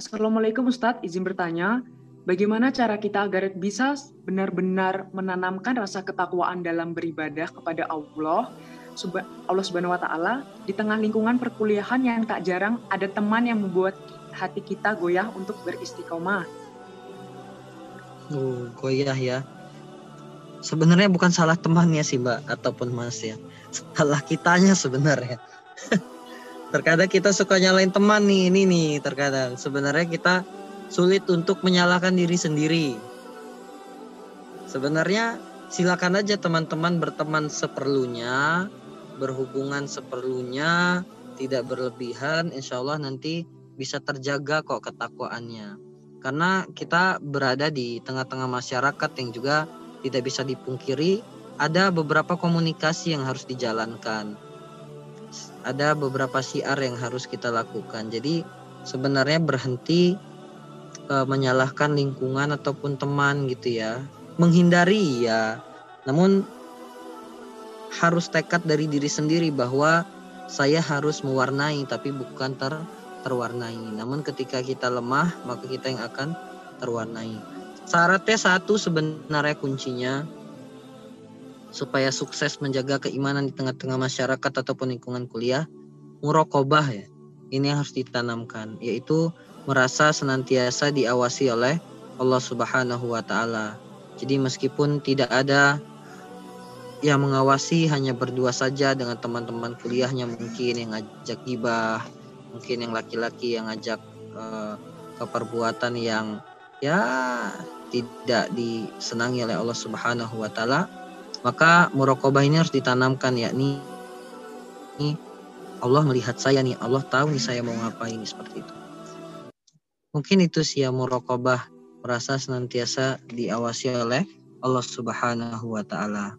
Assalamualaikum Ustadz, izin bertanya, bagaimana cara kita agar bisa benar-benar menanamkan rasa ketakwaan dalam beribadah kepada Allah, Allah Subhanahu wa taala di tengah lingkungan perkuliahan yang tak jarang ada teman yang membuat hati kita goyah untuk beristiqomah. Oh, goyah ya. Sebenarnya bukan salah temannya sih, Mbak, ataupun Mas ya. Salah kitanya sebenarnya. terkadang kita suka nyalain teman nih ini nih terkadang. Sebenarnya kita sulit untuk menyalahkan diri sendiri. Sebenarnya silakan aja teman-teman berteman seperlunya berhubungan seperlunya tidak berlebihan insya Allah nanti bisa terjaga kok ketakwaannya. Karena kita berada di tengah-tengah masyarakat yang juga tidak bisa dipungkiri ada beberapa komunikasi yang harus dijalankan ada beberapa syiar yang harus kita lakukan. Jadi sebenarnya berhenti e, menyalahkan lingkungan ataupun teman gitu ya. Menghindari ya. Namun harus tekad dari diri sendiri bahwa saya harus mewarnai tapi bukan ter terwarnai. Namun ketika kita lemah, maka kita yang akan terwarnai. Syaratnya satu sebenarnya kuncinya supaya sukses menjaga keimanan di tengah-tengah masyarakat ataupun lingkungan kuliah, murokobah ya. Ini harus ditanamkan, yaitu merasa senantiasa diawasi oleh Allah Subhanahu wa taala. Jadi meskipun tidak ada yang mengawasi hanya berdua saja dengan teman-teman kuliahnya mungkin yang ngajak gibah, mungkin yang laki-laki yang ngajak uh, perbuatan yang ya tidak disenangi oleh Allah Subhanahu wa taala maka murokobah ini harus ditanamkan yakni ini Allah melihat saya nih, Allah tahu nih saya mau ngapain seperti itu. Mungkin itu sih ya murokobah merasa senantiasa diawasi oleh Allah Subhanahu wa taala.